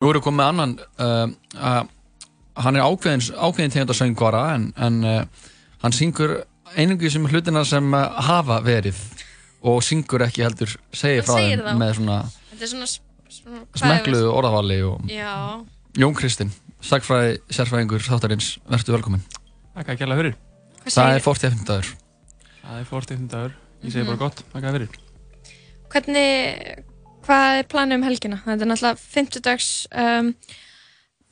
Nú erum við komið með annan, uh, uh, hann er ákveðin, ákveðin tegund að söngvara en, en uh, hann syngur einungi sem hlutina sem uh, hafa verið og syngur ekki heldur segir frá þeim með svona Þetta er svona, svona það? orðavali og Já, Jón Kristinn, sagfræði sérfræðingur þáttarins, verður velkominn. Takk að kjalla fyrir. hvað Það er 40 dagur. Það er 40 dagur. Ég segi bara gott. Takk að fyrir. Hvernig, hvað er planið um helgina? Þetta er náttúrulega 50 dags, um,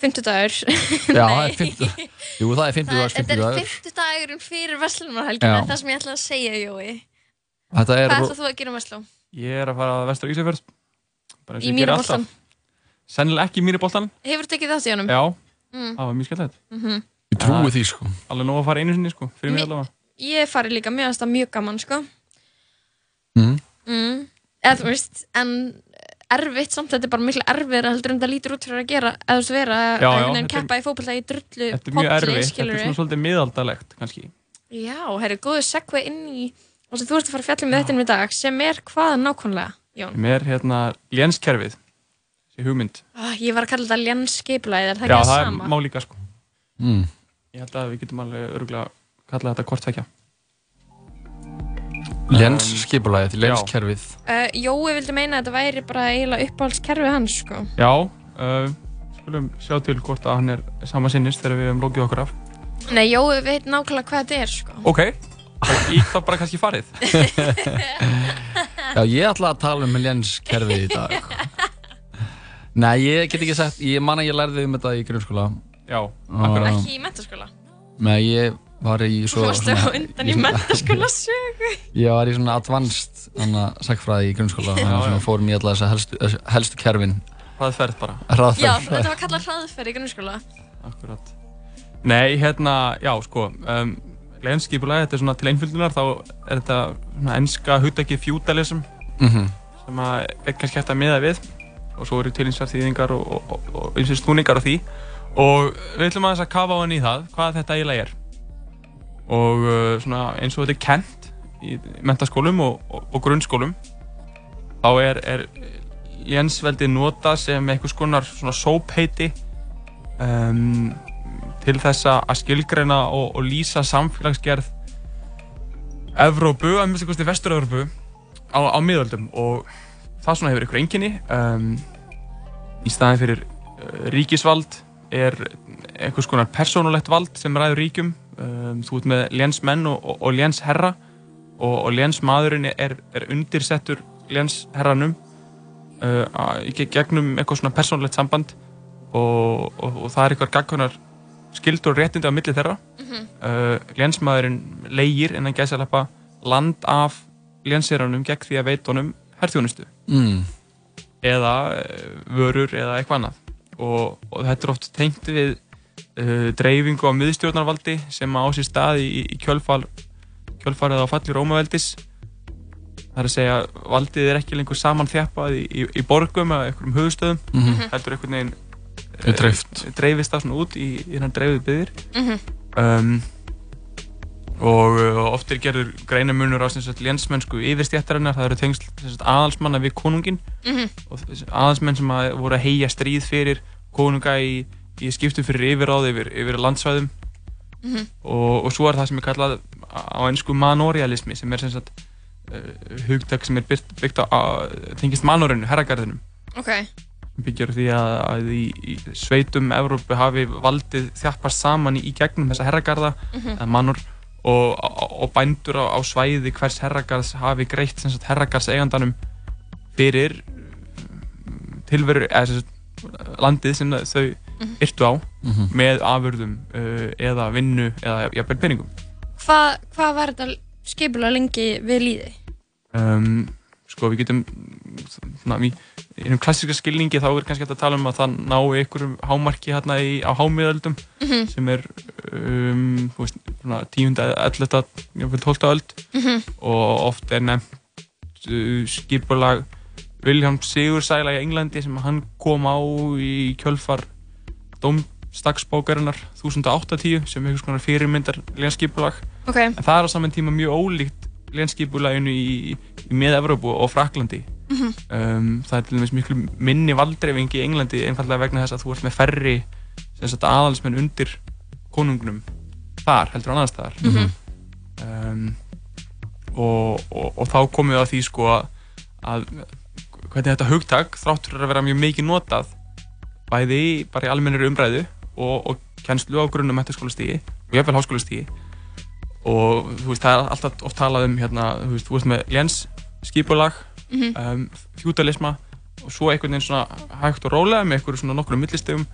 50 dagur. Já, það er 50 Jú, það er 50 dags, 50 Þetta er dagur. 50 dagurinn fyrir Veslumarhelgina, Já. það sem ég ætla að segja, Jói. Þetta er, Hvað ætlað þú að gera um Veslu? Ég er að fara að vestur og Í alltaf. Sennilega ekki í Mýraboltan. Hefur tekið þátt í honum? Já, Mm. það var mjög skemmtilegt. Mhm. Ég trúi því, sko. Alveg nóg að fara einu sinni, sko. Fyrir mig Mi- allavega. Ég fari líka, finnst það mjög gaman, sko. Mm. Eða þú veist, en erfitt samt, þetta er bara miklu erfiðra heldur en það lítur út fyrir að gera, eða þú veist vera Já, að já, einhvern veginn er- keppa í fótbolta í drullu Þetta er mjög erfitt. Þetta er svona svolítið miðaldalegt, kannski. Já, herri, góðu segva inn í og þú ert að fara að fjalla með þetta inn í dag sem er hvað nákvæmlega, Jón? Mér, hérna, lénskerfið. Þessi hugmynd. Ah, ég var að kalla þetta lénsskipulaðið, er það Já, ekki það það er sama? má líka, sko. Mm. Ég held að við getum alveg örgulega kallað þetta hvort skipulagið, já. lénskerfið. Uh, Jói vildi meina að þetta væri bara eiginlega uppáhaldskerfið hans, sko. Já, uh, skulum sjá til hvort að hann er sama sinnist þegar við hefum lókið okkur af. Nei, Jói veit nákvæmlega hvað þetta er, sko. Ok, í þá bara kannski farið. Já, ég ætla að tala um lénskerfið í dag. Nei, ég get ekki sagt, ég man að ég lærði um þetta í grunnskóla. Já, akkurat. Ekki í mentaskóla. Nei, ég var í Þú svo... varst á undan í mentaskóla sögu. Ég var í svona advanced hana, sagfræði í grunnskóla. Þannig að fórum í alla þessa helstu, helstu kerfin. Hraðferð bara. Hraðferð. Já, þetta var kallað hraðferð í grunnskóla. Akkurat. Nei, hérna, já, sko, um, gleðinskipulega, þetta er svona til einföldunar, þá er þetta svona ennska hugdækið feudalism, Mhm. sem að er kannski hægt að miða við, og svo eru til eins og þýðingar og, og, og, og eins og snúningar á því, og við ætlum aðeins að kafa á henni í það, hvað þetta eiginlega er. Og uh, svona eins og þetta er kent í mentaskólum og, og, og grunnskólum, þá er, er lénsveldið nota sem einhvers konar svona sópheiti um, til þess að skilgreina og, og lýsa samfélagsgerð Evrópu, að mjög kosti Vestur-Evrópu á, á miðöldum. Og það svona hefur ykkur enginni um, í staðin fyrir uh, ríkisvald er einhvers konar persónulegt vald sem ræður ríkjum um, þú ert með lénsmenn og, og, og lénsherra og, og lénsmaðurinn er, er undirsettur lénsherranum uh, að- í ge- gegnum eitthvað svona persónulegt samband og, og, og það er eitthvað gagkunar skildur og réttindi á milli þeirra Mhm. uh, lénsmaðurinn leigir innan gæsalappa land af lénsherranum gegn því að veit honum herþjónustu Mm. eða uh, vörur eða eitthvað annað og, og þetta er oft tengt við uh, dreifingu á miðstjórnarvaldi sem á sér stað í, í kjölfar, kjölfarið á falli Rómaveldis það er að segja valdið er ekki lengur saman þjappað í, í, í borgum eða einhverjum höfustöðum heldur einhvern veginn Er dreift. eh, dreifist það svona út í, í hérna dreifið byggðir Mhm. um, og uh, oft er gerður greinamunur á lénsmennsku yfirstjættarinnar, það eru tengsl aðalsmanna við konungin Mhm. og þessi aðalsmenn sem að voru að heia stríð fyrir konunga í, í skiptum fyrir yfirráð yfir, yfir landsvæðum Mhm. og, og svo er það sem er kallað á einsku manorialismi sem er sem sagt uh, hugtak sem er byggt, byggt á, tengist manorinu, herragarðinum Ok. sem byggir á því að, að í, í sveitum Evrópu hafi valdið þjappast saman í, í gegnum þessa herragarða Mhm. eða manor og, og, bændur á, á svæði hvers herragarðs hafi greitt sem sagt herragarðs eigandanum fyrir mm, tilveru eða sem sagt landið sem þau Mhm. yrtu á Mhm. með afurðum uh, eða vinnu eða jafnvel peningum Hvað hva var þetta skipulega lengi við líði? um, sko við getum svona, í einum klassíska skilningi þá er kannski hægt að tala um að það nái einhverjum hámarki hérna í, á hámiðöldum Mhm. sem er um, þú veist, svona, tíunda, elletta, jafnvel tólta öld Mhm. og oft er nefnt uh, skipulag William Sigursæla í Englandi sem hann kom á í kjölfar domstagsbókarinnar 1080 sem er einhvers konar fyrirmyndar lénskipulag Ok. en það er á saman tíma mjög ólíkt lénskipulaginu í, í með Evrópu og Fraklandi um, það er til dæmis miklu minni valdreifing í Englandi einfallega vegna þess að þú ert með færri aðalsmenn undir konungnum þar heldur á annar staðar. Um, og, og, og þá komum við að því sko að hvernig þetta hugtak þráttur að vera mjög mikið notað bæði bara í almennir umræðu og, og kennslu á grunnum metaskólastígi og jafnvel háskólastígi og þú veist það er alltaf oft talað um hérna, þú veist, þú veist með léns skipulag, mm -hmm. um, fjútalisma og svo einhvern veginn svona hægt og rólega með einhverju svona nokkru millistegum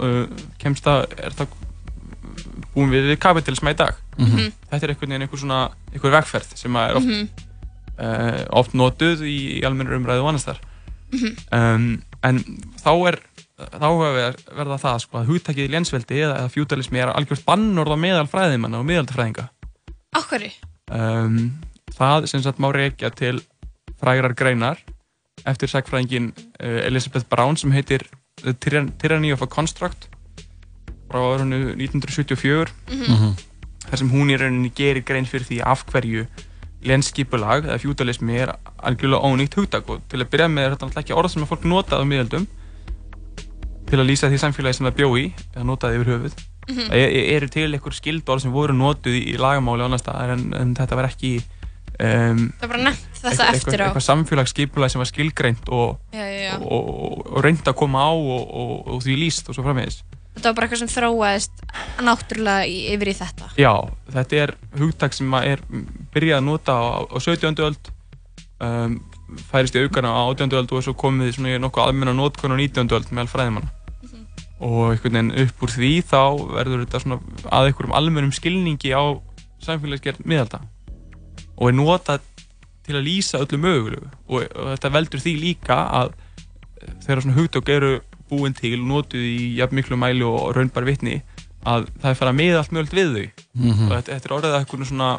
uh, kemst það, er það búin við við kapitalisma í dag mm -hmm. þetta er einhvern veginn einhver svona einhver vegferð sem er oft, mm -hmm. uh, oft notuð í, í almennir umræðu og annars þar mhm. um, en þá er þá verða það sko að húttakið lénsveldi eða, eða fjútalismi er algjört bannorða meðal fræðimanna og meðaldafræðinga Akkurri? Um, það sem sagt má reykja til frægrar greinar eftir sækfræðingin uh, Elizabeth Brown sem heitir The Tyranny of a Construct frá árunnu 1974 mm -hmm. þar sem hún í rauninni gerir grein fyrir því af hverju lenskipulag eða fjútalismi er algjörlega ónýtt hugdag og til að byrja með er þetta náttúrulega ekki orð sem að fólk notaði á miðaldum til að lýsa því samfélagi sem það bjó í eða notaði yfir höfuð mm -hmm. eru til einhver skildorð sem voru notuð í lagamáli annars staðar en, en þetta var ekki Um, það er bara nefnt þetta eitthvað, eftir á eitthvað samfélagsskipulag sem var skilgreint og, og, og, og reynd að koma á og því líst og svo framvegis Þetta var bara eitthvað sem þróaðist náttúrulega yfir í þetta. Já, þetta er hugtak sem er byrjað að nota á, á 17. öld, um, færist í aukana á 18. öld og svo komið í nokkuð almenna nótkunn á 19. öld með alfræðimanna. Og einhvern veginn upp úr því þá verður þetta svona að einhverjum almennum skilningi á samfélagsgerð miðalda. Og er notað til að lýsa öllu mögulegu. Og, og þetta veldur því líka að þegar svona hugtök eru búin til og notuð í jafn miklu mæli og raunbar vittni að það er farið að miða allt mögult við þau mm -hmm. og þetta, þetta er orðið að einhverju svona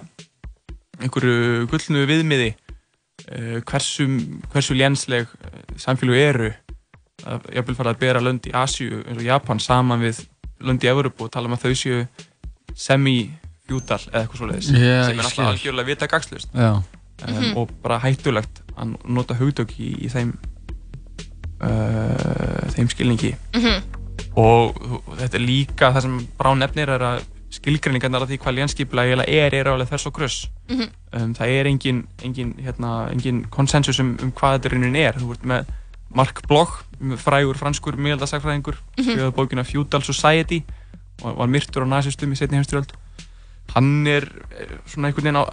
einhverju gullnu viðmiði uh, hversu, hversu lénsleg eh, samfélag eru ég vil fara að bera lönd í Asju eins og Japan saman við lönd í Európu og tala um að þau séu semi-fjúdal eða eitthvað svoleiðis yeah, sem er alltaf algjörlega vita gagslust um, mm -hmm. og bara hættulegt að nota hugdökk í, í þeim uh, þeim skilningi mm -hmm. og, og þetta er líka það sem Brán nefnir er að skilgrinningarnar af því hvað lénskiplega er er alveg þess og gröss mm -hmm. um, það er engin, engin, hérna, engin konsensus um, um hvað þetta raunin er þú ert með Mark Bloch frægur franskur miðaldasagfræðingur -hmm. skrifaði bókina Feudal Society og var myrtur á nazistum í setni heimstyrjöld hann er svona einhvern veginn á,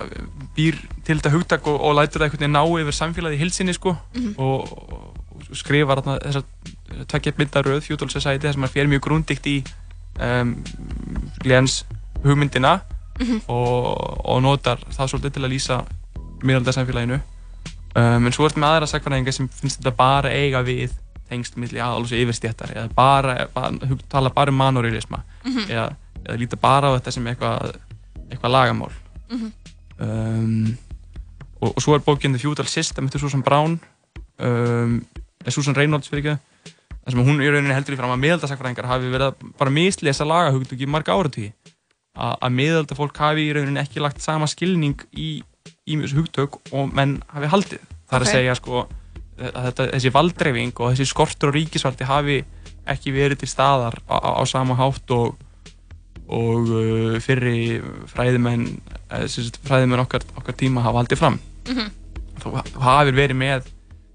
býr til þetta hugtak og, og lætur það einhvern veginn ná yfir samfélagi í hilsinni sko mm -hmm. og, skrifar þessar tveggja myndaröð Feudal Society þar sem hann fer mjög grúndikt í um, Glens hugmyndina mm -hmm. og, og notar það svolítið til að lýsa miðaldarsamfélaginu um, en svo er þetta með aðra sagfæringar sem finnst þetta bara eiga við tengst millir aðalus yfirstjættar eða bara, bara tala bara um manorilisma mm -hmm. eða, eða líta bara á þetta sem eitthvað eitthva lagamál mm -hmm. um, og, og svo er bókinn The Feudal System eftir Susan Brown um, Susan Reynolds fyrir ekki þar sem hún í rauninni heldur í fram að miðaldasakfræðingar hafi verið bara mislesa lagahugdug í marga áratví að miðaldafólk hafi í rauninni ekki lagt sama skilning í ímjöðs hugdug og menn hafi haldið þar okay. að segja sko að þetta, þessi valdreifing og þessi skortur og ríkisvaldi hafi ekki verið til staðar á, á, á sama hátt og, og uh, fyrri fræðimenn fræðimenn okkar, okkar tíma hafa haldið fram mm -hmm. þú hafið verið með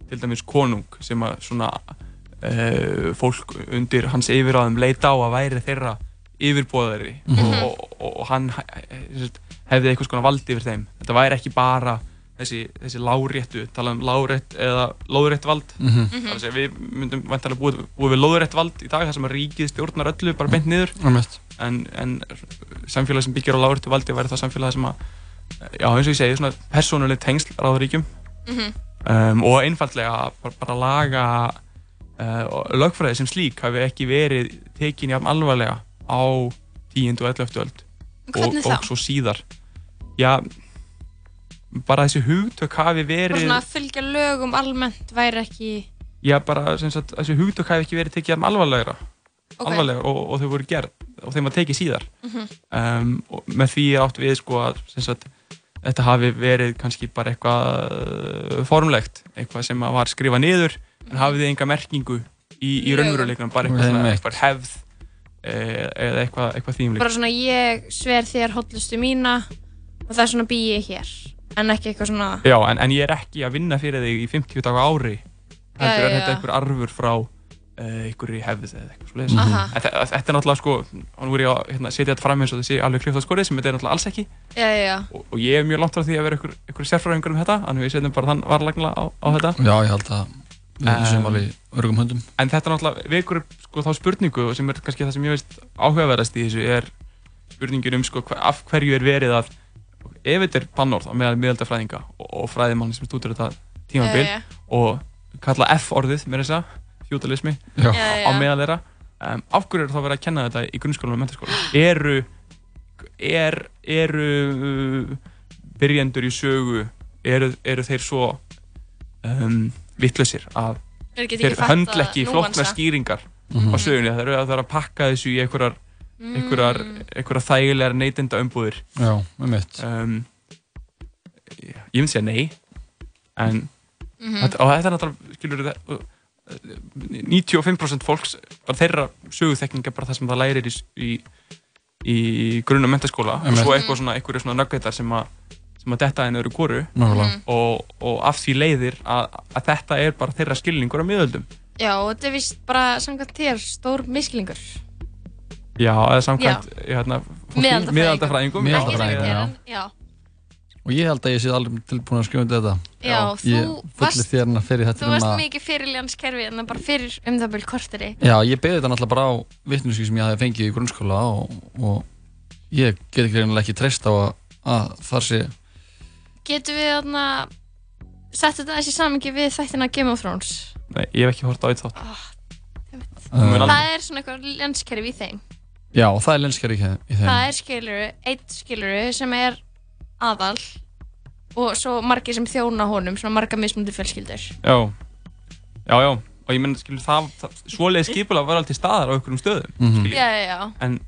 til dæmis konung sem að svona uh, fólk undir hans yfiráðum leita á að væri þeirra yfirbóðari mm -hmm. og, og, og hann hefði eitthvað svona valdi yfir þeim. Þetta væri ekki bara þessi, þessi láréttu, tala um lárétt eða lóðrétt vald. Mm -hmm. Það er að segja, við myndum vantilega búið, búið við lóðrétt vald í dag þar sem að ríkið stjórnar öllu bara beint niður. Mm -hmm. en, en samfélag sem byggjar á láréttu valdi væri það samfélag sem að, já eins og ég segi, svona persónuleg tengsl ráðaríkjum. Mhm um, og einfallega bara, bara laga uh, lögfræði sem slík hafi ekki verið tekin jafn alvarlega á 10. og 11. öld og, og svo síðar já bara þessi hugtök hafi verið og svona að fylgja lögum almennt væri ekki já bara sagt, þessi hugtök hafi ekki verið tekið jafn alvarlegra okay. alvarlega og, og þau voru gerð og þeim var tekið síðar mm -hmm. um, og með því átt við sko að sagt, þetta hafi verið kannski bara eitthvað uh, formlegt, eitthvað sem var skrifað niður en hafið enga merkingu í, í raunveruleikunum, bara eitthvað, svona, eitthvað hefð eh, eða eitthvað, eitthvað þýmleik. Bara svona ég sver þér hotlustu mína og það er svona bý ég hér, en ekki eitthvað svona... Já, en, en ég er ekki að vinna fyrir þig í 50 daga ári, heldur er þetta einhver arfur frá uh, einhverju hefð eða eitthvað slúðis. Mm -hmm. Þetta, þetta er náttúrulega sko, hann voru ég að hérna, setja þetta fram eins og þessi alveg klíft á skorið sem þetta er náttúrulega alls ekki. Já, já, já. Og, og ég er mjög langt frá því að vera einhver, einhver sérfræðingur um þetta, að við setjum bara þann varlagla á, á þetta. Já, ég held að við séum alveg örgum höndum. En þetta er náttúrulega vekur sko þá spurningu sem er kannski það sem ég veist áhugaverðast í þessu er spurningin um sko af hverju er verið að ef þetta er bannorð á meðal miðaldafræðinga og, og fræðimann sem stúdur þetta tímabil yeah, yeah. og kalla F orðið með þessa fjútalismi á meðal þeirra um, af hverju er þá verið að kenna þetta í grunnskólanum og mentarskólanum eru er, eru uh, byrjendur í sögu eru, eru þeir svo um, vittlausir að þeir höndla ekki flókna skýringar mm -hmm. á sögunni það eru að það er að pakka þessu í einhverjar. Einhverjar, einhverjar þægilegar neytenda umbúðir Já, með mitt um, ég myndi segja nei en mm -hmm. þetta, þetta er náttúrulega skilur þetta 95% fólks bara þeirra söguþekking er bara það sem það lærir í, í, í grunn og mentaskóla og svo eitthvað svona, einhverju svona nöggveitar sem að sem að detta einu öru kóru og, og af því leiðir að, að þetta er bara þeirra skilningur á miðöldum. Já, og þetta er vist bara samkvæmt þér stór miskilningur Já, eða samkvæmt hérna, miðaldafræðingum Miðaldafræðingum, já. Og ég held að ég sé alveg tilbúin að skrifa um þetta. Já, ég varst, þú varst mikið fyrir ljanskerfi en það bara fyrir um það byrj korteri. Já, ég beði þetta náttúrulega bara á vittnumskið sem ég hafi fengið í grunnskóla og, og ég get ekki reynilega ekki treyst á að, að þar sé Getur við þarna sett þetta þessi samingi við þættina Game of Thrones? Nei, ég hef ekki hort á eitt þátt. Oh, það er svona eitthvað lenskerfi í þeim. Já, það er lenskerfi í þeim. Það er skiluru, eitt skiluru sem er aðal og svo margir sem þjóna honum, svona marga mismundi fjölskyldur. Já, já, já. Og ég menn, skilur, það, það svoleiði skipulega var alltaf staðar á einhverjum stöðum. Mm -hmm. Já, já, já. En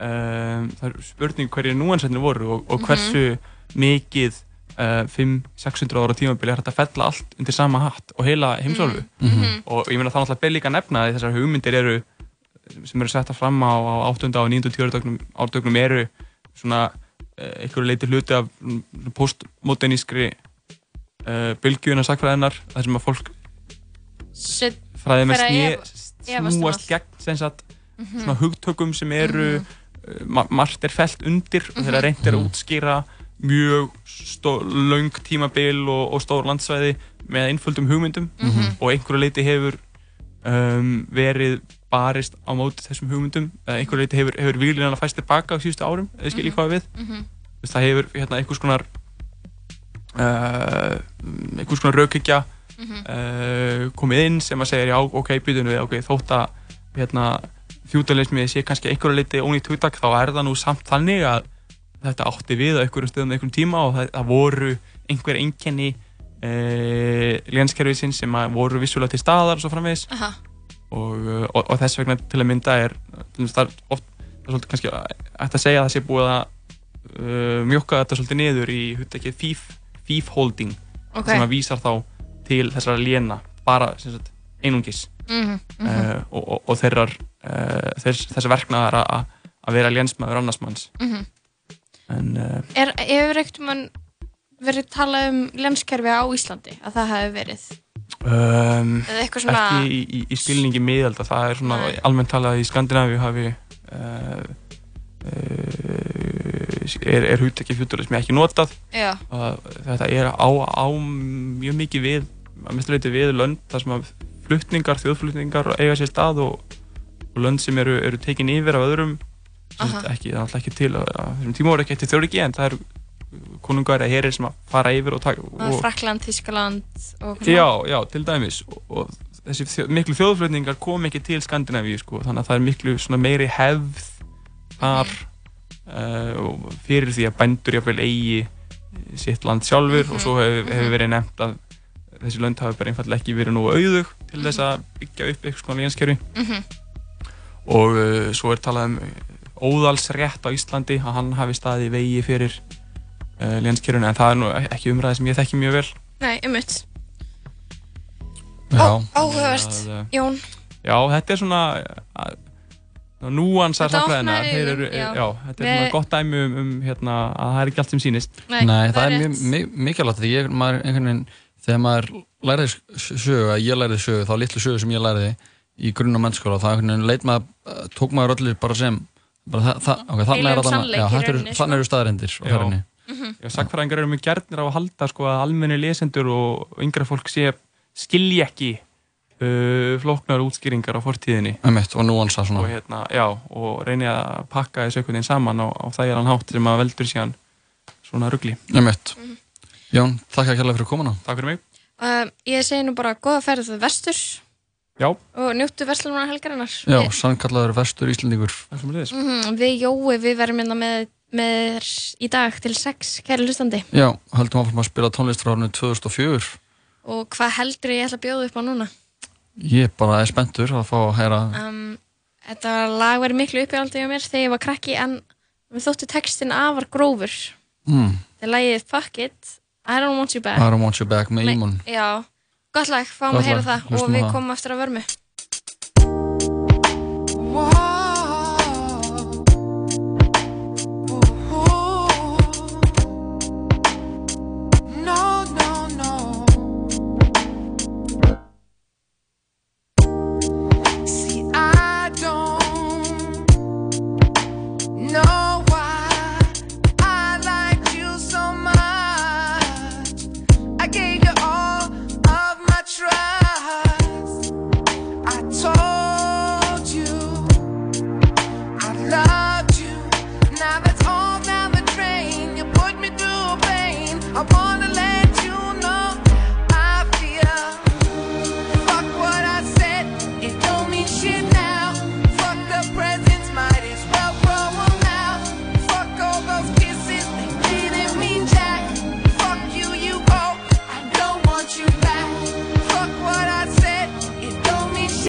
um, það er spurning hverju núansætnir voru og, og hversu mm -hmm. mikið uh, 500-600 ára tímabili er hægt að fella allt undir sama hatt og heila heimsálfu mm -hmm. og ég meina það er náttúrulega beð líka nefna að þessar hugmyndir eru sem eru setta fram á, á 8. og 9. og 10. árdögnum eru svona uh, einhverju leiti hluti af postmodernískri uh, bylgjuna sakfræðinar þar sem að fólk fræði með snúast gegn sagt, mm -hmm. svona hugtökum sem eru mm -hmm. margt er felt undir og þeirra reyndir að útskýra mjög laung tímabil og, og stór landsvæði með einföldum hugmyndum mm -hmm. og einhverju leiti hefur um, verið barist á móti þessum hugmyndum eða einhverju leiti hefur, hefur výlinan að fæst tilbaka á síðustu árum, eða skiljið hvað við mm -hmm. það hefur hérna, einhvers konar uh, einhvers konar raukikja mm -hmm. uh, komið inn sem að segja já, ok, byrjunum við, ok, þótt að hérna, fjúdalismið sé kannski einhverju leiti ónýtt hugtak, þá er það nú samt þannig að þetta átti við á einhverjum stöðum einhverjum tíma og það, það voru einhver einkenni eh, lénskerfisinn sem voru vissulega til staðar og svo framvegis og, og, og þess vegna til að mynda er það er oft, það er svolítið kannski ætti að segja að það sé búið að uh, mjokka þetta svolítið niður í húttekið fíf, fífholding okay. sem að vísar þá til þessara léna bara sagt, einungis mm -hmm, mm -hmm. Uh, og, og þeirrar uh, þess, þess verknaðar að vera lénsmaður annarsmanns mm -hmm. En, er, ekkert mann verið talað um lenskerfi á Íslandi að það hefur verið? Um, svona... Ekki í, í, í skilningi miðalda, það er svona Nei. almennt talað í Skandinavíu hafi uh, uh, er, er húttekki fjúturismi ekki notað. Þetta er á, á mjög mikið við, að mistleiti við lönd þar sem að fluttningar, þjóðfluttningar eiga sér stað og, og lönd sem eru, eru tekin yfir af öðrum ekki, það er alltaf ekki til þessum tíma voru ekki eftir þjóðriki en það eru konungar eða herir sem að fara yfir og taka Frakland, Þískaland Já, já, til dæmis og, og þessi þjó, miklu þjóðflutningar kom ekki til Skandinavíu sko, þannig að það er miklu meiri hefð þar mm. uh, fyrir því að bændur jáfnveil eigi sitt land sjálfur mm -hmm. og svo hefur hef mhm. verið nefnt að þessi lönd hafi bara einfallega ekki verið nú auðug til þess að byggja upp eitthvað svona lénskerfi mm -hmm. og uh, svo er talað um óðalsrétt á Íslandi að hann hafi staðið í vegi fyrir uh, lénskerfinu en það er nú ekki umræði sem ég þekki mjög vel Nei, ummitt. Já, Áhugavert. Uh, Jón, Já, þetta er svona uh, núansar Þetta samfræðinar þetta er svona gott dæmi um, um hérna, að það er ekki allt sem sýnist nei, Nei, það er rétt. mjög mi- mikilvægt því ég, maður einhvern veginn, þegar maður læriði sögu, að ég læriði sögu, þá litlu sögu sem ég læriði í grunn og mennskóla, þá maður, tók maður öllu bara sem, bara það, það ok, þannig er það, sko. staðarindir Já. ferðinni. Já, sagfræðingar eru mjög gernir á að halda sko, að almenni lesendur og yngra fólk sé skilji ekki uh, flóknar útskýringar á fortíðinni Einmitt, og núansa og, svona. hérna, já, og reyni að pakka þessu einhvern veginn saman á, á þægilegan hátt sem að veldur síðan svona ruggli. Einmitt. Jón, þakka kærlega fyrir komuna. Takk fyrir mig. Uh, ég segi nú bara góða ferð vestur Já, og njóttu verslunar helgarinnar. Já, sannkallaður vestur Íslendingur. það sem liðis. mm við Jói, við verðum hérna með, með þér í dag til sex, kæri hlustandi. Já, höldum áfram að spila tónlist frá árinu 2004. Og hvað heldur ég ætla að bjóða upp á núna? Ég bara er spenntur að fá að heyra, Um, þetta lag verið miklu uppjáldið á mér þegar ég var krakki en við þóttu textin afar grófur. mm, Það er lagið Fuck It, I Don't Want You Back. I don't want you back með Ímon. Já, gott lag, fáum Gott að heyra lag, það og hlustum á við komum eftir að vörmu.